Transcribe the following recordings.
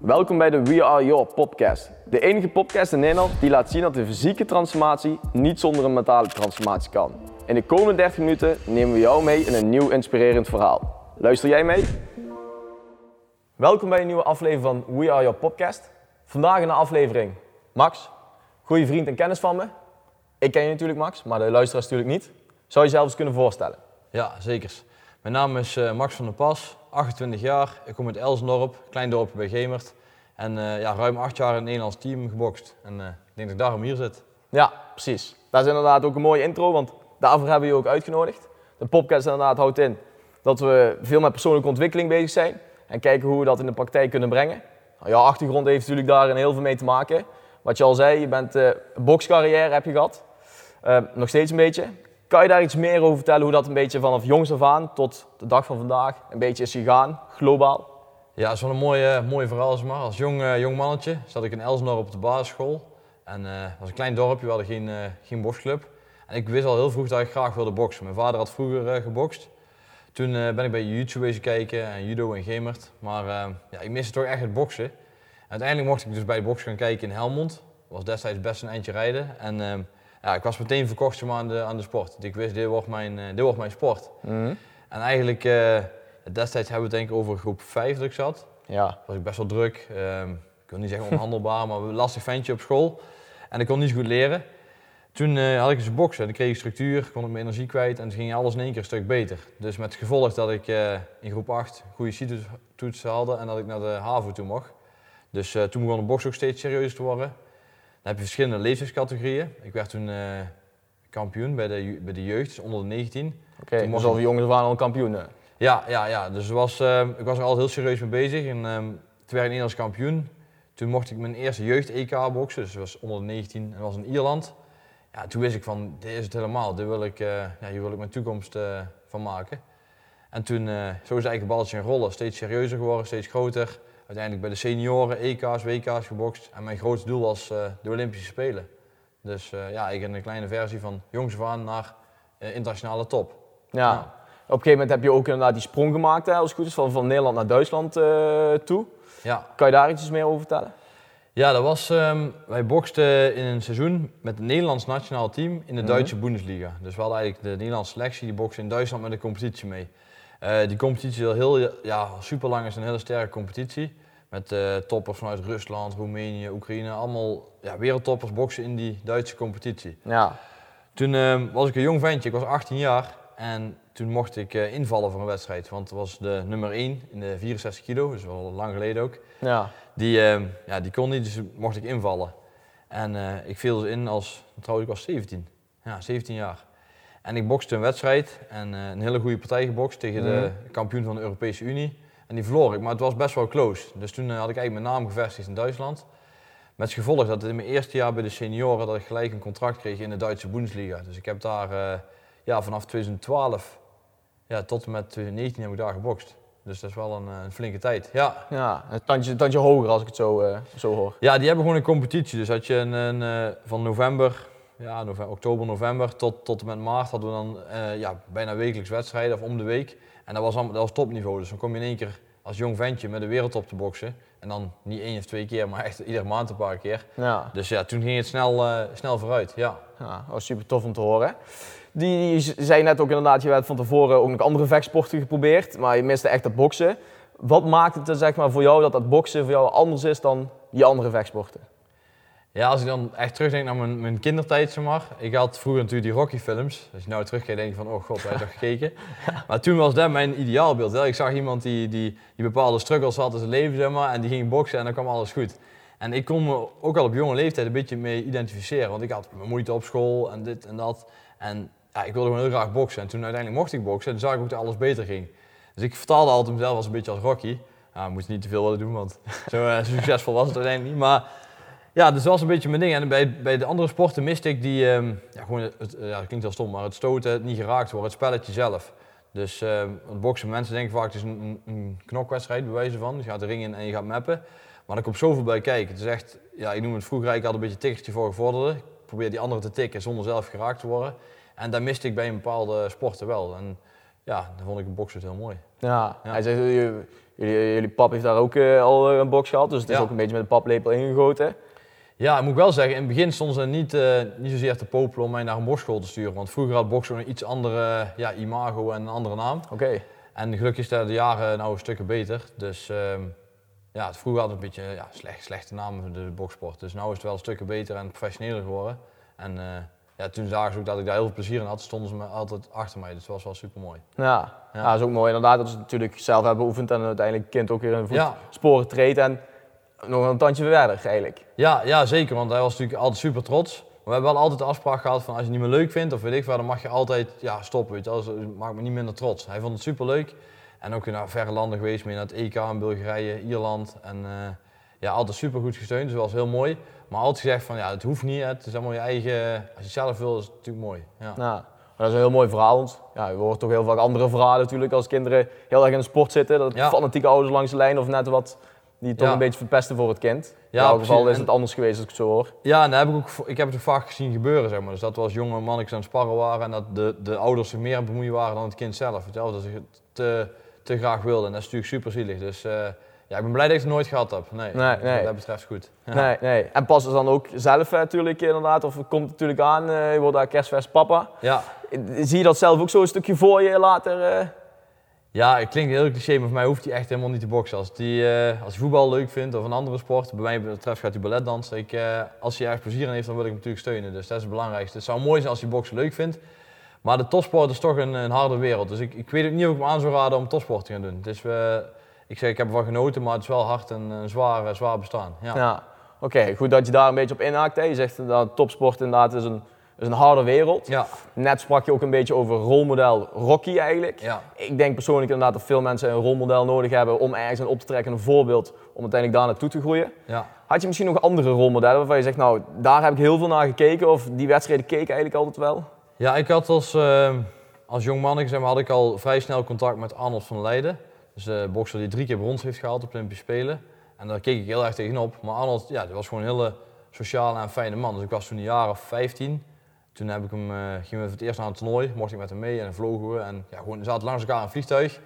Welkom bij de We Are Your podcast. De enige podcast in Nederland die laat zien dat de fysieke transformatie niet zonder een mentale transformatie kan. In de komende 30 minuten nemen we jou mee in een nieuw inspirerend verhaal. Luister jij mee? Welkom bij een nieuwe aflevering van We Are Your podcast. Vandaag een aflevering Max, goede vriend en kennis van me. Ik ken je natuurlijk Max, maar de luisteraars natuurlijk niet. Zou je jezelf eens kunnen voorstellen? Ja, zeker. Mijn naam is eh, Max van der Pas, 28 jaar. Ik kom uit Elsendorp, klein dorpje bij Gemert. En eh, ja, ruim acht jaar in het Nederlands team gebokst. En eh, ik denk dat ik daarom hier zit. Ja, precies. Dat is inderdaad ook een mooie intro, want daarvoor hebben we je ook uitgenodigd. De podcast inderdaad houdt in dat we veel met persoonlijke ontwikkeling bezig zijn en kijken hoe we dat in de praktijk kunnen brengen. Nou, jouw achtergrond heeft natuurlijk daarin heel veel mee te maken. Wat je al zei, je bent uh, een bokscarrière heb je gehad. nog steeds een beetje. Kan je daar iets meer over vertellen hoe dat een beetje vanaf jongs af aan tot de dag van vandaag een beetje is gegaan, globaal? Ja, dat is wel een mooi, mooi verhaal. Maar. Als jong, uh, jong mannetje zat ik in Elsendorp op de basisschool. En uh, was een klein dorpje, we hadden geen, uh, geen boksclub. En ik wist al heel vroeg dat ik graag wilde boksen. Mijn vader had vroeger gebokst. Toen ben ik bij YouTube bezig kijken en judo en gemert. Maar ja, ik miste toch echt het boksen. En uiteindelijk mocht ik dus bij de boks gaan kijken in Helmond. Was destijds best een eindje rijden. En ja, ik was meteen verkocht aan, de, aan de sport. Dus ik wist, dit wordt mijn, uh, dit wordt mijn sport. Mhm. En eigenlijk, uh, destijds hebben we het denk ik over groep 5 dat ik zat. Ja. was ik best wel druk. Um, ik wil niet zeggen onhandelbaar, maar een lastig ventje op school. En ik kon niet zo goed leren. Toen uh, had ik eens boksen en ik kreeg structuur, kon ik mijn energie kwijt en toen ging alles in één keer een stuk beter. Dus met het gevolg dat ik in groep 8 goede CITO-toetsen had en dat ik naar de HAVO toe mocht. Dus toen begon de boksen ook steeds serieuzer te worden. Heb je verschillende leeftijdscategorieën. Ik werd toen uh, kampioen bij de, bij de jeugd, dus onder de 19. Oké, okay, dus al die jongens waren al kampioen? Hè? Ja, ja, ja, dus was, uh, ik was er altijd heel serieus mee bezig. En um, toen werd ik Nederlands kampioen. Toen mocht ik mijn eerste jeugd-EK boksen, dus dat was onder de 19 en was in Ierland. Ja, toen wist ik van, dit is het helemaal, dit wil ik, uh, ja, hier wil ik mijn toekomst van maken. En toen, zo is eigenlijk balletje in rollen, steeds serieuzer geworden, steeds groter uiteindelijk bij de senioren, EK's, WK's gebokst. En mijn grootste doel was uh, de Olympische Spelen. Dus uh, ja, ik heb een kleine versie van jongs af aan naar uh, internationale top. Ja. Op een gegeven moment heb je ook inderdaad die sprong gemaakt, hè, als het goed is, van, van Nederland naar Duitsland toe. Ja. Kan je daar iets meer over vertellen? Ja, dat was, um, wij boksten in een seizoen met het Nederlands nationaal team in de Mhm. Duitse Bundesliga. Dus we hadden eigenlijk de Nederlandse selectie, die bokste in Duitsland met de competitie mee. Die competitie is al heel, ja, super lang is een hele sterke competitie. Met uh, toppers vanuit Rusland, Roemenië, Oekraïne. Allemaal ja, wereldtoppers boksen in die Duitse competitie. Ja. Toen uh, was ik een jong ventje, ik was 18 jaar. En toen mocht ik uh, invallen voor een wedstrijd. Want het was de nummer 1 in de 64 kilo, dus wel lang geleden ook. Ja. Die, ja, die kon niet, dus mocht ik invallen. En ik viel dus in als, trouwens ik was 17. Ja, 17 jaar. En ik bokste een wedstrijd en een hele goede partij gebokst tegen de kampioen van de Europese Unie. En die verloor ik, maar het was best wel close. Dus toen uh, had ik eigenlijk mijn naam gevestigd in Duitsland. Met het gevolg dat in mijn eerste jaar bij de senioren dat ik gelijk een contract kreeg in de Duitse Bundesliga. Dus ik heb daar uh, ja, vanaf 2012 ja, tot en met 2019 heb ik daar gebokst. Dus dat is wel een, een flinke tijd. Ja, ja een tandje, tandje hoger als ik het zo, zo hoor. Ja, die hebben gewoon een competitie. Dus had je een, een van november, ja, november, oktober, november tot, tot en met maart hadden we dan ja, bijna wekelijks wedstrijden of om de week. En dat was, allemaal, dat was topniveau. Dus dan kom je in één keer als jong ventje met de wereldtop te boksen. En dan niet één of twee keer, maar echt iedere maand een paar keer. Ja. Dus ja, toen ging het snel, uh, snel vooruit. Ja. ja, was super tof om te horen. Die, die zei net ook inderdaad, je werd van tevoren ook nog andere vechtsporten geprobeerd, maar je miste echt dat boksen. Wat maakt het er zeg maar, voor jou dat dat boksen voor jou anders is dan die andere vechtsporten? Ja, als ik dan echt terugdenk naar mijn, mijn kindertijd, zeg maar. Ik had vroeger natuurlijk die Rocky-films. Als je nou terugkijkt, denk je van, oh god, wij toch gekeken. ja. Maar toen was dat mijn ideaalbeeld. Hè. Ik zag iemand die, die, die bepaalde struggles had in zijn leven, zeg maar. En die ging boksen en dan kwam alles goed. En ik kon me ook al op jonge leeftijd een beetje mee identificeren. Want ik had mijn moeite op school en dit en dat. En ja, ik wilde gewoon heel graag boksen. En toen uiteindelijk mocht ik boksen en toen zag ik ook dat alles beter ging. Dus ik vertaalde altijd mezelf als een beetje als Rocky. Nou, moest niet te veel willen doen, want zo, uh, succesvol was het uiteindelijk niet. Maar ja, dus dat was een beetje mijn ding. En bij, bij de andere sporten miste ik die, um, ja, gewoon het, ja, dat klinkt heel stom, maar het stoten, het niet geraakt worden, het spelletje zelf. Dus uh, het boksen, mensen denken vaak het is een, een, een knokwedstrijd, bij wijze van. Dus je gaat de ring in en je gaat mappen. Maar er komt zoveel bij kijken. Het is echt, ja, ik noem het vroeger eigenlijk al een beetje tikkertje voor gevorderde. Ik probeer die anderen te tikken zonder zelf geraakt te worden. En dat miste ik bij een bepaalde sporten wel. En ja, dan vond ik het boksen heel mooi. Ja, Ja. hij zegt, Jullie, jullie pap heeft daar ook eh, al een box gehad, dus het is Ja. ook een beetje met de paplepel ingegoten. Ja, ik moet wel zeggen, in het begin stonden ze niet, eh, niet zozeer te popelen om mij naar een bokschool te sturen. Want vroeger had boksen een iets andere ja, imago en een andere naam. Oké. En gelukkig is dat de jaren nou een stukken beter. Dus ehm, ja, het vroeger had het een beetje ja, slecht, slechte naam voor de boksport. Dus nu is het wel een stukken beter en professioneler geworden. En eh, ja, toen zagen ze ook dat ik daar heel veel plezier in had, stonden ze me altijd achter mij. Dus dat was wel super mooi. Ja. Ja. Ja. dat is ook mooi inderdaad dat ze natuurlijk zelf hebben beoefend en uiteindelijk kind ook weer in de Ja. voetsporen treedt en nog een tandje verder eigenlijk. Ja, ja, zeker, want hij was natuurlijk altijd super trots. Maar we hebben wel altijd de afspraak gehad van als je het niet meer leuk vindt of weet ik wat, dan mag je altijd ja, stoppen. Weet je, dat maakt me niet minder trots. Hij vond het super leuk en ook naar verre landen geweest, mee naar het EK in Bulgarije, Ierland. En eh, ja, altijd super goed gesteund, dus dat was heel mooi. Maar altijd gezegd van ja, het hoeft niet, hè. het is allemaal je eigen, als je het zelf wil, is het natuurlijk mooi. Ja. Dat is een heel mooi verhaal, want ja, je hoort toch heel vaak andere verhalen natuurlijk als kinderen heel erg in de sport zitten. Dat Ja. fanatieke ouders langs de lijn of net wat die toch Ja. een beetje verpesten voor het kind. Ja, in elk geval is het anders geweest als ik het zo hoor. Ja, en dat heb ik, ook, ik heb het ook vaak gezien gebeuren, zeg maar. Dus dat we als jonge mannetjes aan het sparren waren en dat de, de ouders zich meer aan het bemoeien waren dan het kind zelf. Weet? Dat ze het te, te graag wilden. En dat is natuurlijk super zielig. Dus eh, ja, ik ben blij dat ik het nooit gehad heb. Nee, Nee, nee. wat dat betreft goed. Ja. Nee, nee. En pas dan ook zelf eh, natuurlijk inderdaad, of het komt natuurlijk aan, eh, je wordt daar kerstfest papa. Ja. Zie je dat zelf ook zo een stukje voor je later? Ja, het klinkt heel cliché, maar voor mij hoeft hij echt helemaal niet te boksen. Als eh, als hij voetbal leuk vindt of een andere sport, bij mij betreft gaat hij ballet dansen. Ik, eh, als hij ergens plezier in heeft, dan wil ik hem natuurlijk steunen. Dus dat is het belangrijkste. Het zou mooi zijn als hij boksen leuk vindt. Maar de topsport is toch een, een harde wereld. Dus ik, ik weet ook niet of ik me aan zou raden om topsport te gaan doen. Dus ik zeg, ik heb ervan genoten, maar het is wel hard en een zwaar, zwaar bestaan. Ja. Ja. Oké, goed dat je daar een beetje op inhaakt. Hè. Je zegt dat topsport inderdaad is een, is een harde wereld. Ja, Net sprak je ook een beetje over rolmodel Rocky eigenlijk. ja. Ik denk persoonlijk inderdaad dat veel mensen een rolmodel nodig hebben om ergens aan op te trekken, een voorbeeld om uiteindelijk daar naartoe te groeien. ja. Had je misschien nog andere rolmodellen waarvan je zegt, nou, daar heb ik heel veel naar gekeken of die wedstrijden keek ik eigenlijk altijd wel? Ja, ik had als, eh, als jong manneke, zeg maar, had ik al vrij snel contact met Arnold van Leiden. Dus de bokser die drie keer brons heeft gehaald op de Olympische Spelen. En daar keek ik heel erg tegenop. Maar Arnold, ja, die was gewoon een hele sociale en fijne man. Dus ik was toen een jaar of 15. Toen heb ik hem, eh, gingen we voor het eerst naar een toernooi, mocht ik met hem mee en dan vlogen we. En ja, gewoon, we zaten langs elkaar in een vliegtuig.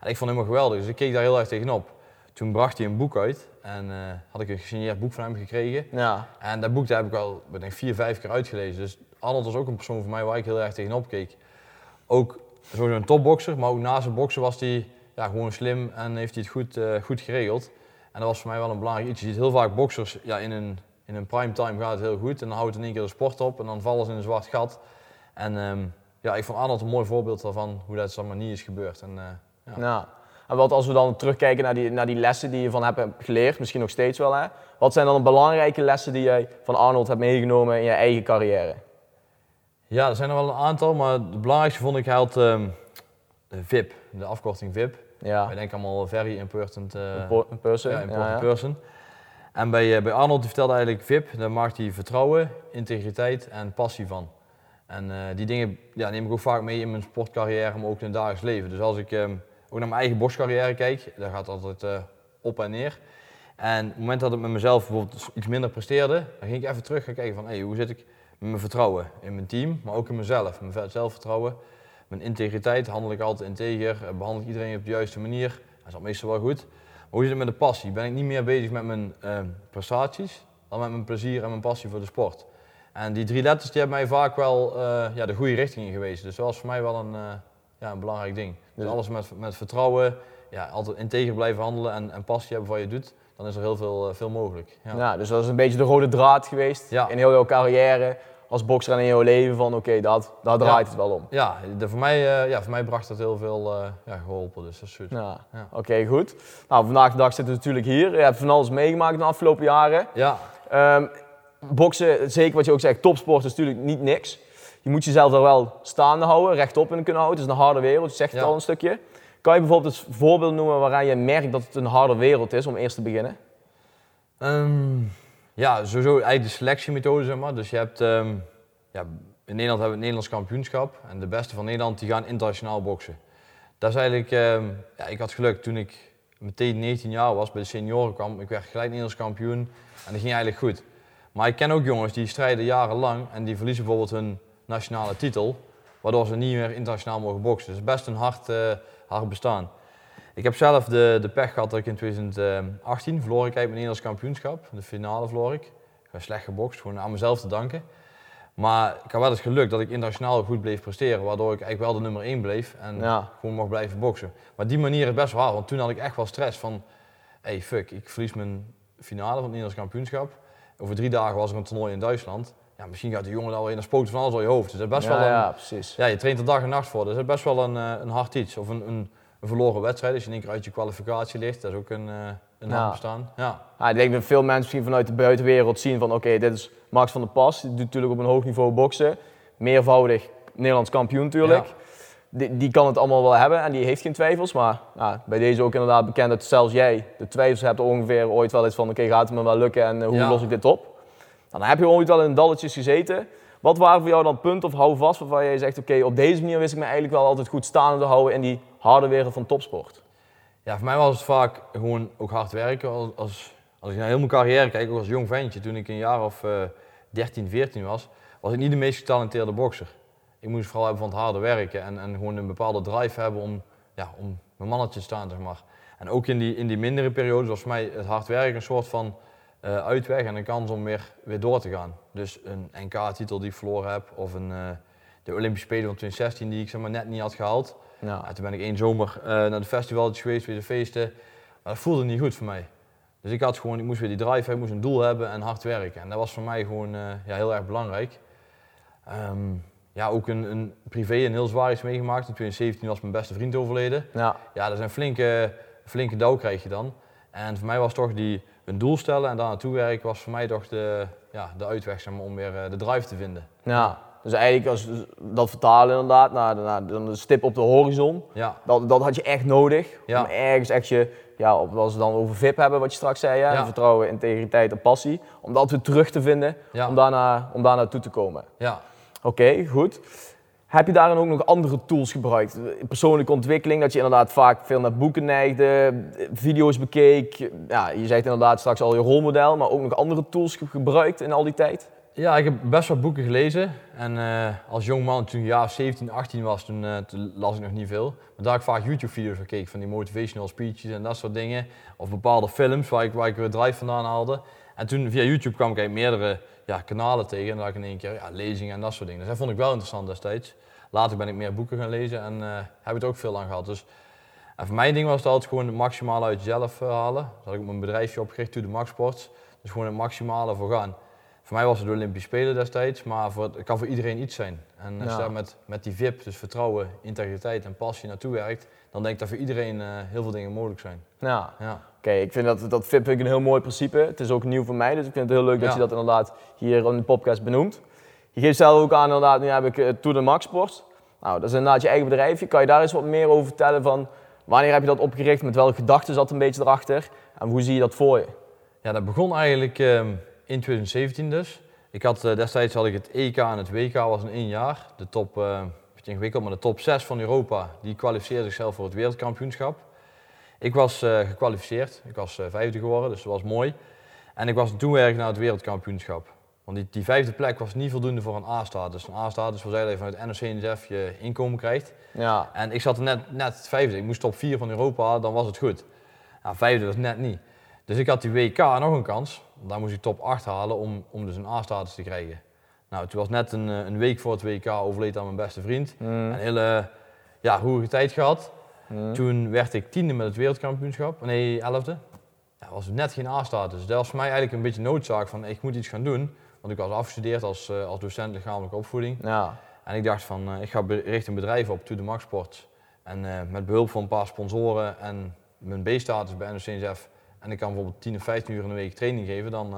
En ik vond hem helemaal geweldig, dus ik keek daar heel erg tegenop. Toen bracht hij een boek uit en eh, had ik een gesigneerd boek van hem gekregen. Ja. En dat boek daar heb ik al ik denk, vier, vijf keer uitgelezen. Dus Arnold was ook een persoon voor mij waar ik heel erg tegenop keek. Ook sowieso een topbokser, maar ook na zijn boksen was hij ja, gewoon slim en heeft hij het goed, eh, goed geregeld. En dat was voor mij wel een belangrijk iets. Je ziet heel vaak boksers, ja, in een, in een primetime gaat het heel goed. En dan houdt in één keer de sport op en dan vallen ze in een zwart gat. En ehm, ja, ik vond Arnold een mooi voorbeeld daarvan hoe dat maar niet is gebeurd. En, eh, ja. Ja. En wat als we dan terugkijken naar die, naar die lessen die je van hebt geleerd, misschien nog steeds wel hè. Wat zijn dan de belangrijke lessen die jij van Arnold hebt meegenomen in je eigen carrière? Ja, er zijn er wel een aantal, maar het belangrijkste vond ik, had ehm, de VIP, de afkorting VIP. Ja. Wij denken allemaal very important, eh, person. ja, Ja, important ja. person. En bij, eh, bij Arnold die vertelde eigenlijk VIP, daar maakt hij vertrouwen, integriteit en passie van. En eh, die dingen ja, neem ik ook vaak mee in mijn sportcarrière, maar ook in het dagelijks leven. Dus als ik ehm, ook naar mijn eigen bokscarrière kijk, daar gaat altijd eh, op en neer. En op het moment dat ik met mezelf bijvoorbeeld iets minder presteerde, dan ging ik even terug gaan kijken van hoe zit ik met mijn vertrouwen in mijn team, maar ook in mezelf. Mijn ve- zelfvertrouwen, mijn integriteit, handel ik altijd integer, eh, behandel ik iedereen op de juiste manier. Dat is al meestal wel goed. Hoe zit het met de passie? Ben ik niet meer bezig met mijn eh, prestaties dan met mijn plezier en mijn passie voor de sport? En die drie letters die hebben mij vaak wel eh, ja, de goede richting in gewezen. Dus dat was voor mij wel een, eh, ja, een belangrijk ding. Dus Dus- alles met, met vertrouwen, ja, altijd integer blijven handelen en, en passie hebben voor wat je doet, dan is er heel veel, eh, veel mogelijk. Ja. Ja, dus dat is een beetje de rode draad geweest in heel jouw carrière als bokser en in jouw leven van oké, dat daar draait het wel om. Ja, de, voor, mij, eh, ja, voor mij bracht dat heel veel eh, ja, geholpen, dus dat is goed. Ja. Ja. Oké, goed. Nou, vandaag de dag zitten we natuurlijk hier. Je hebt van alles meegemaakt de afgelopen jaren. Ja, Ehm, boksen, zeker wat je ook zegt, topsport is natuurlijk niet niks. Je moet jezelf er wel staande houden, rechtop in kunnen houden. Het is een harde wereld, je zegt het al een stukje. Kan je bijvoorbeeld eens voorbeeld noemen waaraan je merkt dat het een harde wereld is om eerst te beginnen? Ehm, ja, sowieso eigenlijk de selectiemethode, zeg maar. Dus je hebt, ehm, ja, in Nederland hebben we het Nederlands kampioenschap. En de beste van Nederland die gaan internationaal boksen. Dat is eigenlijk, ehm, ja, ik had geluk toen ik meteen 19 jaar was, bij de senioren kwam. Ik werd gelijk Nederlands kampioen en dat ging eigenlijk goed. Maar ik ken ook jongens die strijden jarenlang en die verliezen bijvoorbeeld hun nationale titel. Waardoor ze niet meer internationaal mogen boksen. Dus best een hard, eh, hard bestaan. Ik heb zelf de, de pech gehad dat ik in 2018 verloor ik mijn Nederlands kampioenschap. De finale verloor ik. Ik ben slecht gebokst, gewoon aan mezelf te danken. Maar ik had wel het geluk dat ik internationaal goed bleef presteren, waardoor ik eigenlijk wel de nummer 1 bleef en gewoon mocht blijven boksen. Maar die manier is best wel hard, want toen had ik echt wel stress van, hey fuck, ik verlies mijn finale van het Nederlands kampioenschap. Over drie dagen was er een toernooi in Duitsland. Ja, misschien gaat de jongen alweer in een spook van alles door je hoofd. Dus dat is best wel een, ja, precies. Ja, je traint er dag en nacht voor. Dus dat is best wel een, eh, een hard iets. Of een, een, een verloren wedstrijd, als je in één keer uit je kwalificatie ligt. Dat is ook een, uh, een ja. bestaan. Ja. ja. ik denk dat veel mensen misschien vanuit de buitenwereld zien van oké, dit is Max van der Pas. Die doet natuurlijk op een hoog niveau boksen. Meervoudig Nederlands kampioen natuurlijk. Die, die, kan het allemaal wel hebben en die heeft geen twijfels. Maar ja, bij deze ook inderdaad bekend dat zelfs jij de twijfels hebt ongeveer ooit wel eens van oké, gaat het me wel lukken en eh, hoe los ik dit op? Dan heb je ooit wel in dalletjes gezeten. Wat waren voor jou dan punten of hou vast waarvan jij zegt oké, op deze manier wist ik me eigenlijk wel altijd goed staande te houden in die harde wereld van topsport? Ja, voor mij was het vaak gewoon ook hard werken. Als, als, als ik naar heel mijn carrière kijk, ook als jong ventje, toen ik een jaar of uh, 13, 14 was, was ik niet de meest getalenteerde bokser. Ik moest vooral hebben van het harde werken en, en gewoon een bepaalde drive hebben om, ja, om mijn mannetje te staan, zeg maar. En ook in die, in die mindere periodes was voor mij het hard werken een soort van uh, uitweg en een kans om weer, weer door te gaan. Dus een NK-titel die ik verloren heb of een, uh, de Olympische Spelen van 2016 die ik zeg maar, net niet had gehaald. Ja. toen ben ik één zomer uh, naar de festivaltjes geweest, weer de feesten. Maar dat voelde niet goed voor mij. Dus ik had gewoon, ik moest weer die drive hebben, ik moest een doel hebben en hard werken. En dat was voor mij gewoon ja, heel erg belangrijk. Um, ja, ook een, een privé en heel zwaar iets meegemaakt. In 2017 was mijn beste vriend overleden. Ja, ja dat is een flinke, flinke douw krijg je dan. En voor mij was toch die, een doel stellen en daar naartoe werken was voor mij toch de, ja, de uitweg zeg maar, om weer de drive te vinden. Ja, dus eigenlijk als dat vertalen inderdaad naar, naar, de stip op de horizon, ja. dat, dat had je echt nodig. Ja. Om ergens echt je, ja, als we dan over VIP hebben wat je straks zei, ja. vertrouwen, integriteit en passie, om dat weer terug te vinden, om, daarna, om daar naartoe te komen. Ja. Oké, goed. Heb je daarin ook nog andere tools gebruikt? Persoonlijke ontwikkeling, dat je inderdaad vaak veel naar boeken neigde, video's bekeek. Ja, je zegt inderdaad straks al je rolmodel, maar ook nog andere tools gebruikt in al die tijd? Ja, ik heb best wel boeken gelezen. En uh, als jongman, toen ik jaar 17, 18 was, toen, uh, toen, las ik nog niet veel. Maar daar ik vaak YouTube-video's gekeken van die motivational speeches en dat soort dingen. Of bepaalde films waar ik, waar ik weer drive vandaan haalde. En toen via YouTube kwam ik meerdere ja, kanalen tegen. En dan had ik in één keer ja, lezingen en dat soort dingen. Dus dat vond ik wel interessant destijds. Later ben ik meer boeken gaan lezen en uh, heb het ook veel lang gehad. Dus en voor mijn ding was het altijd gewoon het maximale uit jezelf halen. Dus had ik mijn bedrijfje opgericht, To The Max Sports. Dus gewoon het maximale voor gaan. Voor mij was het de Olympische Spelen destijds, maar voor, het kan voor iedereen iets zijn. En als je daar met, met die VIP, dus vertrouwen, integriteit en passie naartoe werkt, dan denk ik dat voor iedereen uh, heel veel dingen mogelijk zijn. Ja. ja. Oké, ik vind dat, dat VIP een heel mooi principe. Het is ook nieuw voor mij, dus ik vind het heel leuk dat je dat inderdaad hier in de podcast benoemt. Je geeft zelf ook aan, inderdaad, nu heb ik uh, To The Max Sport. Nou, dat is inderdaad je eigen bedrijfje. Kan je daar eens wat meer over vertellen van wanneer heb je dat opgericht, met welke gedachten zat een beetje erachter en hoe zie je dat voor je? Ja, dat begon eigenlijk um, in 2017 dus. Ik had, uh, destijds had ik het EK en het WK was in één jaar. De top, uh, beetje ingewikkeld, maar de top 6 van Europa, die kwalificeerde zichzelf voor het wereldkampioenschap. Ik was uh, gekwalificeerd, ik was vijfde geworden, dus dat was mooi. En ik was toen werk naar het wereldkampioenschap. Want die, die, vijfde plek was niet voldoende voor een A-status. Een A-status wil zeggen dat je vanuit NOC-NSF je inkomen krijgt. Ja. En ik zat er net, net vijfde. Ik moest top vier van Europa, dan was het goed. Nou, vijfde was net niet. Dus ik had die WK nog een kans. Daar moest ik top 8 halen om, om dus een A-status te krijgen. Nou, toen was net een, een week voor het WK overleed aan mijn beste vriend. Mm. Een hele ja, roerige tijd gehad. Mm. Toen werd ik tiende met het wereldkampioenschap. Nee, elfde. Dat was net geen A-status. Dat was voor mij eigenlijk een beetje noodzaak van ik moet iets gaan doen. Want ik was afgestudeerd als, uh, als docent lichamelijke opvoeding. Ja. En ik dacht van, uh, ik ga richting bedrijven op To The Max Sport. En uh, met behulp van een paar sponsoren en mijn B-status bij NOC-NSF. En ik kan bijvoorbeeld 10 of 15 uur in de week training geven, dan,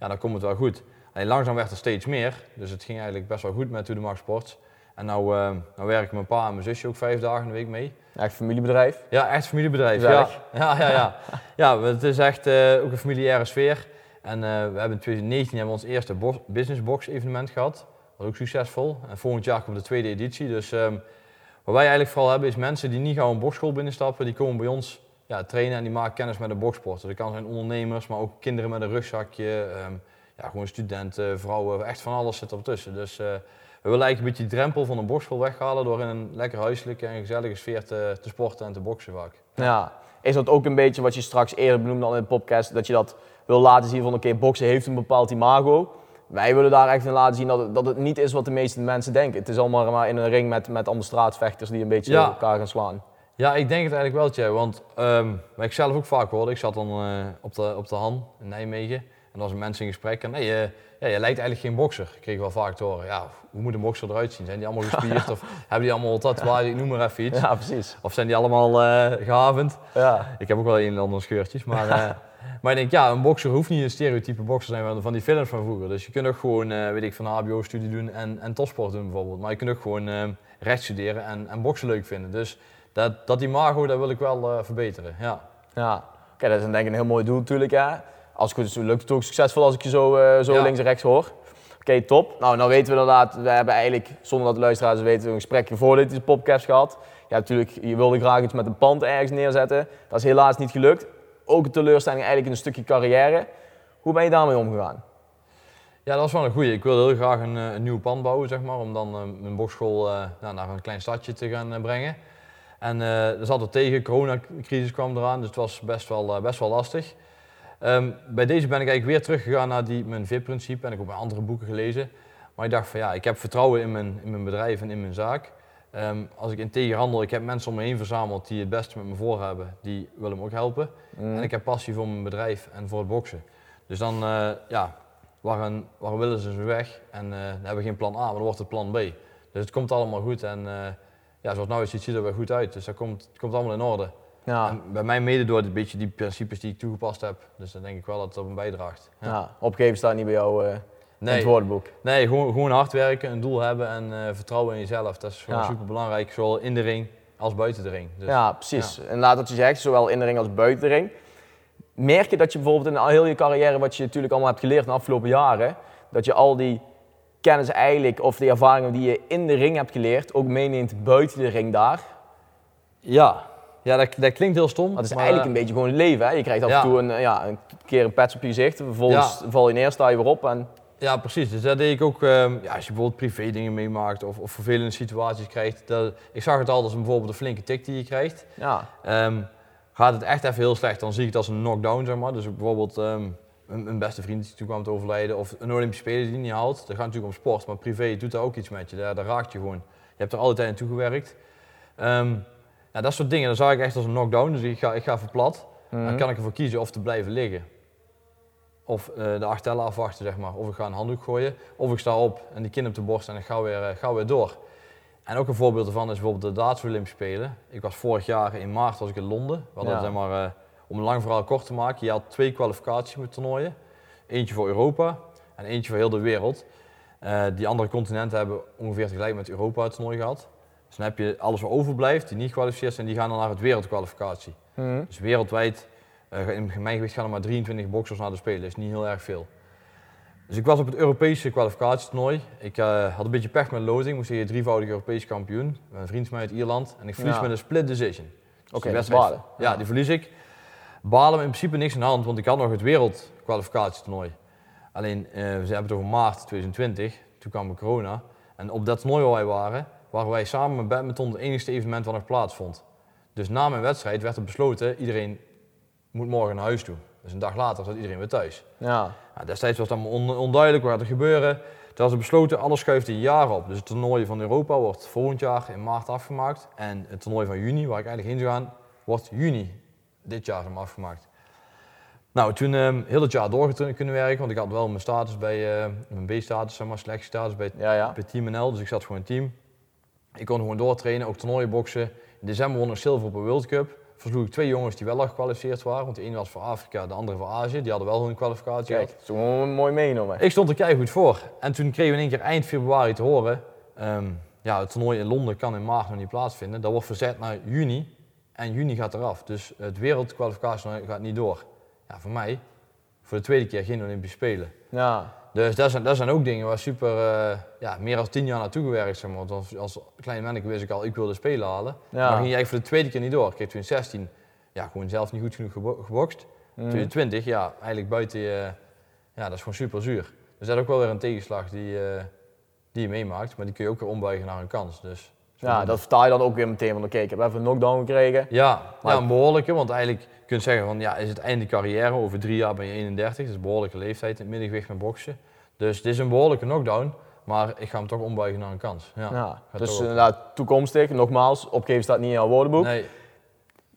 ja, dan komt het wel goed. En langzaam werd er steeds meer. Dus het ging eigenlijk best wel goed met To The Max Sport. En nou, nou werken mijn pa en mijn zusje ook vijf dagen in de week mee. Echt familiebedrijf? Ja, echt familiebedrijf. Ja. ja. Ja, ja, ja. het is echt ook een familiaire sfeer. En uh, we hebben in 2019 hebben we ons eerste Business Box evenement gehad. Dat was ook succesvol. En volgend jaar komt de tweede editie. Dus um, wat wij eigenlijk vooral hebben is mensen die niet gauw een boxschool binnenstappen, die komen bij ons ja, trainen en die maken kennis met de boxsport. Dus dat kan zijn ondernemers, maar ook kinderen met een rugzakje, um, ja, gewoon studenten, vrouwen, echt van alles zit ertussen. Dus uh, we willen eigenlijk een beetje die drempel van een boxschool weghalen door in een lekker huiselijke en gezellige sfeer te, te sporten en te boksen vaak. Ja. Is dat ook een beetje wat je straks eerder benoemde al in de podcast, dat je dat wil laten zien van oké, boksen heeft een bepaald imago. Wij willen daar echt in laten zien dat het, dat het niet is wat de meeste mensen denken. Het is allemaal maar in een ring met, met allemaal straatvechters die een beetje Ja. elkaar gaan slaan. Ja, ik denk het eigenlijk wel, tja. Want wat ik zelf ook vaak hoorde, ik zat dan eh, op, de, op de Han in Nijmegen. En dan was een mensen in gesprek en nee, je, ja, je lijkt eigenlijk geen bokser. Ik kreeg wel vaak te horen. Ja, hoe moet een bokser eruit zien? Zijn die allemaal gespierd of hebben die allemaal tatoeage? Ik noem maar even iets. Ja, precies. Of zijn die allemaal eh gehavend? Ja. Ik heb ook wel een en ander scheurtjes, maar... eh, Maar ik denk, ja, een bokser hoeft niet een stereotype bokser te zijn van- die films van vroeger. Dus je kunt ook gewoon, eh, weet ik, van HBO-studie doen en, en topsport doen bijvoorbeeld. Maar je kunt ook gewoon eh, recht studeren en, en boksen leuk vinden. Dus dat, dat imago, dat wil ik wel eh, verbeteren, ja. Ja. Oké, dat is denk ik een heel mooi doel natuurlijk. Hè. Als het goed is, lukt het ook succesvol als ik je zo, eh, zo Ja. links en rechts hoor. Oké, top. Nou, nou weten we inderdaad, we hebben eigenlijk, zonder dat de luisteraars weten, een gesprekje voordat deze podcast gehad. Ja, natuurlijk, je wilde graag iets met een pand ergens neerzetten. Dat is helaas niet gelukt. Ook een teleurstelling eigenlijk in een stukje carrière. Hoe ben je daarmee omgegaan? Ja, dat was wel een goeie. Ik wilde heel graag een, eh, een nieuw pand bouwen, zeg maar, om dan mijn bokschool nou, naar een klein stadje te gaan brengen. En eh er zat er tegen, coronacrisis kwam eraan, dus het was best wel, eh, best wel lastig. Ehm, bij deze ben ik eigenlijk weer teruggegaan naar die, mijn VIP-principe en ik heb ook andere boeken gelezen. Maar ik dacht van ja, ik heb vertrouwen in mijn, in mijn bedrijf en in mijn zaak. Ehm, als ik integer handel, ik heb mensen om me heen verzameld die het beste met me voor hebben, die willen me ook helpen. En ik heb passie voor mijn bedrijf en voor het boksen. Dus dan, eh, ja, waar, waar willen ze ze weg? En dan hebben we geen plan A, maar dan wordt het plan B. Dus het komt allemaal goed en ja, zoals nou je ziet, ziet er weer goed uit. Dus dat komt, het komt allemaal in orde. Ja, En bij mij mede door een beetje die principes die ik toegepast heb. Dus dan denk ik wel dat het op een bijdraagt. Ja. ja. opgeven staat niet bij jou in Nee, het woordenboek. nee gewoon, gewoon hard werken, een doel hebben en eh, vertrouwen in jezelf. Dat is gewoon Ja. super belangrijk, zowel in de ring als buiten de ring. Dus, ja, precies. En laat wat je zegt, zowel in de ring als buiten de ring. Merk je dat je bijvoorbeeld in al heel je carrière, wat je natuurlijk allemaal hebt geleerd in de afgelopen jaren, dat je al die kennis eigenlijk, of die ervaringen die je in de ring hebt geleerd, ook meeneemt buiten de ring daar? ja. ja dat, dat klinkt heel stom. Dat is maar, eigenlijk een beetje gewoon leven. Hè? Je krijgt af Ja. en toe een, ja, een keer een pets op je gezicht, vervolgens val je neer, sta je weer op. En, Ja, precies. Dus dat deed ik ook. ehm, ja, als je bijvoorbeeld privé dingen meemaakt of, of vervelende situaties krijgt. Dat, ik zag het altijd als een, bijvoorbeeld een flinke tik die je krijgt. ja, Ehm, gaat het echt even heel slecht, dan zie ik het als een knockdown, zeg maar. Dus bijvoorbeeld ehm, een, een beste vriend die toen kwam te overlijden of een Olympische Speler die niet haalt. Dat gaat natuurlijk om sport, maar privé doet daar ook iets met je. Daar, daar raakt je gewoon. Je hebt er altijd naartoe gewerkt. Ehm, ja, dat soort dingen, dan zag ik echt als een knockdown. Dus ik ga, ik ga verplat. Mhm. Dan kan ik ervoor kiezen of te blijven liggen. Of eh, de acht tellen afwachten, zeg maar. Of ik ga een handdoek gooien. Of ik sta op en die kin op de borst en ik ga weer, ga weer door. En ook een voorbeeld daarvan is bijvoorbeeld de Duitse Olympische Spelen. Ik was vorig jaar in maart was ik in Londen. We hadden, Ja. zeg maar, eh, om een lang verhaal kort te maken, je had twee kwalificaties met toernooien. Eentje voor Europa en eentje voor heel de wereld. Eh, die andere continenten hebben ongeveer tegelijk met Europa het toernooi gehad. Dus dan heb je alles wat overblijft, die niet gekwalificeerd zijn, die gaan dan naar het wereldkwalificatie. Mhm. Dus wereldwijd, eh, in mijn gewicht gaan er maar 23 boxers naar de Spelen. Dat is niet heel erg veel. Dus ik was op het Europese kwalificatietoernooi. Ik eh, had een beetje pech met loting. Moest tegen drievoudige Europese kampioen. Een vriend van mij uit Ierland. En ik verlies Ja. met een split decision. Dus Oké, balen. Ja, die verlies ik. Balen in principe niks aan de hand, want ik had nog het wereldkwalificatietoernooi. Alleen, eh, we hebben het over maart 2020. Toen kwam corona. En op dat toernooi waar wij waren, waren wij samen met badminton het enigste evenement wat nog plaatsvond. Dus na mijn wedstrijd werd er besloten, iedereen moet morgen naar huis toe. Dus een dag later zat iedereen weer thuis. Ja, Ja, destijds was het allemaal on- onduidelijk, wat er gebeuren? Toen was er besloten, alles schuift een jaar op. Dus het toernooi van Europa wordt volgend jaar in maart afgemaakt. En het toernooi van juni, waar ik eigenlijk heen zou gaan, wordt juni dit jaar maar, afgemaakt. Nou, toen ehm, heel het jaar door kunnen werken, want ik had wel mijn status bij, eh, mijn B-status, zeg maar, selectiestatus bij, ja, ja. bij Team NL, dus ik zat gewoon in team. Ik kon gewoon doortrainen, ook toernooien boksen. In december won ik zilver op een World Cup. Versloeg ik twee jongens die wel al gekwalificeerd waren, want de ene was voor Afrika, de andere voor Azië. Die hadden wel hun kwalificatie Kijk, dat is gewoon mooi meegenomen. Ik stond er keihard voor. En toen kregen we in één keer eind februari te horen, ehm, ja, het toernooi in Londen kan in maart nog niet plaatsvinden. Dat wordt verzet naar juni en juni gaat eraf. Dus het wereldkwalificatie gaat niet door. Ja, voor mij, voor de tweede keer geen Olympische Spelen. Ja, Dus dat zijn, dat zijn ook dingen waar super, eh, ja, meer dan tien jaar naartoe gewerkt maar. Want als, als klein manneke wist ik al, ik wilde spelen halen. Maar ja. dan ging je eigenlijk voor de tweede keer niet door. Ik kreeg toen 16, ja, gewoon zelf niet goed genoeg gebo- gebokst. Mhm. Toen je 20, ja, eigenlijk buiten je, ja, dat is gewoon super zuur. Dus dat is ook wel weer een tegenslag die, eh, die je meemaakt, maar die kun je ook weer ombuigen naar een kans. Dus Ja, dat vertaal je dan ook weer meteen van oké, ik heb even een knockdown gekregen. Ja, Maar- ja, een behoorlijke, want eigenlijk kun je zeggen van ja, is het einde carrière, over drie jaar ben je 31, dat is een behoorlijke leeftijd in het middengewicht met boksen. Dus het is een behoorlijke knockdown, maar ik ga hem toch ombuigen naar een kans. Ja, Ja, dus inderdaad toekomstig, nogmaals, opgeven staat niet in jouw woordenboek. Nee,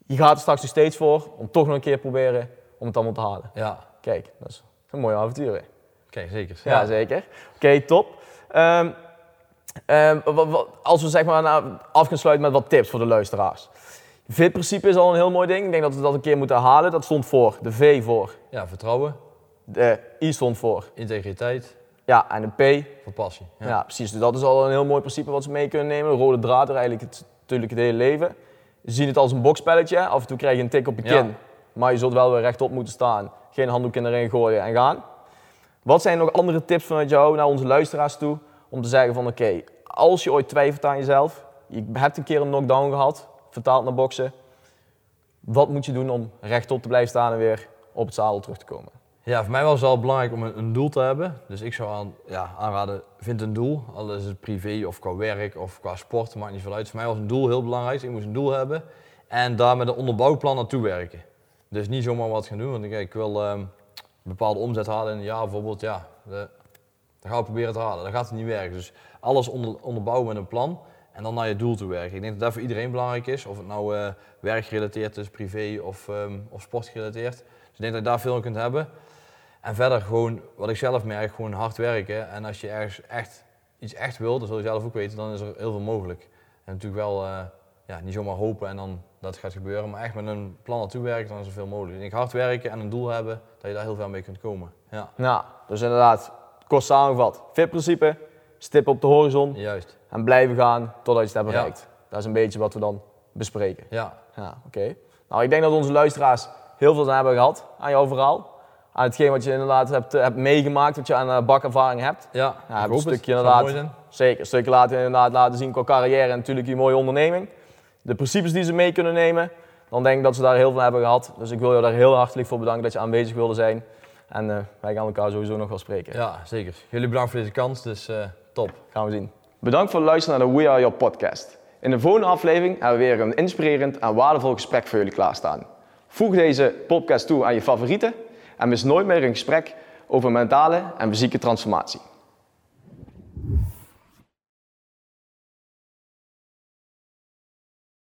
Je gaat er straks nog steeds voor om toch nog een keer proberen om het allemaal te halen. ja, Kijk, dat is een mooie avontuur. hè? kijk zeker. Ja, zeker. Oké, top. Ehm, ehm, als we zeg maar nou, af gaan sluiten met wat tips voor de luisteraars. VIT-principe is al een heel mooi ding. Ik denk dat we dat een keer moeten herhalen. Dat stond voor. De V voor. Ja, vertrouwen, De I stond voor. integriteit, Ja, en de P. voor passie. Ja. Ja. precies. Dus dat is al een heel mooi principe wat ze mee kunnen nemen. De rode draad er eigenlijk het, natuurlijk het hele leven. Ze zien het als een bokspelletje. Af en toe krijg je een tik op je Ja. kin. Maar je zult wel weer rechtop moeten staan. Geen handdoek in de ring gooien en gaan. Wat zijn nog andere tips vanuit jou naar onze luisteraars toe? Om te zeggen van oké, als je ooit twijfelt aan jezelf. Je hebt een keer een knockdown gehad. Vertaald naar boksen. Wat moet je doen om rechtop te blijven staan en weer op het zadel terug te komen? Ja, voor mij was het wel belangrijk om een, doel te hebben. Dus ik zou aan, ja, aanraden, vind een doel. Al is het privé of qua werk of qua sport, maakt niet veel uit. Voor mij was een doel heel belangrijk. Ik moest een doel hebben en daar met een onderbouwplan naartoe werken. Dus niet zomaar wat gaan doen, want ik, ik wil ehm, een bepaalde omzet halen in een jaar bijvoorbeeld. Ja, de, dat gaan we proberen te halen. Dat gaat het niet werken. Dus alles onder, onderbouwen met een plan en dan naar je doel toe werken. Ik denk dat dat voor iedereen belangrijk is. Of het nou eh, werkgerelateerd is, privé of, ehm, of sportgerelateerd. Dus ik denk dat je daar veel aan kunt hebben. En verder gewoon, wat ik zelf merk, gewoon hard werken. En als je ergens echt iets echt wil, dat zul je zelf ook weten, dan is er heel veel mogelijk. En natuurlijk wel, eh, ja, niet zomaar hopen en dan dat gaat gebeuren, maar echt met een plan naartoe werken, dan is er veel mogelijk. Ik denk hard werken en een doel hebben, dat je daar heel veel mee kunt komen. Ja, Nou, dus inderdaad, kort samengevat. VIP-principe, stip op de horizon. juist. En blijven gaan totdat je het hebt Ja. bereikt. Dat is een beetje wat we dan bespreken. Ja, Ja, oké. Nou, ik denk dat onze luisteraars heel veel aan hebben gehad aan jouw verhaal. Aan hetgeen wat je inderdaad hebt, hebt meegemaakt, wat je aan eh, bakervaring hebt. ja, een stukje inderdaad. mooi zijn. Zeker, een stukje laten inderdaad laten zien qua carrière en natuurlijk je mooie onderneming. De principes die ze mee kunnen nemen, dan denk ik dat ze daar heel veel aan hebben gehad. Dus ik wil jou daar heel hartelijk voor bedanken dat je aanwezig wilde zijn. En eh, wij gaan elkaar sowieso nog wel spreken. Ja, zeker. Jullie bedankt voor deze kans, dus eh, top. Gaan we zien. Bedankt voor het luisteren naar de We Are Your podcast. In de volgende aflevering hebben we weer een inspirerend en waardevol gesprek voor jullie klaarstaan. Voeg deze podcast toe aan je favorieten en mis nooit meer een gesprek over mentale en fysieke transformatie.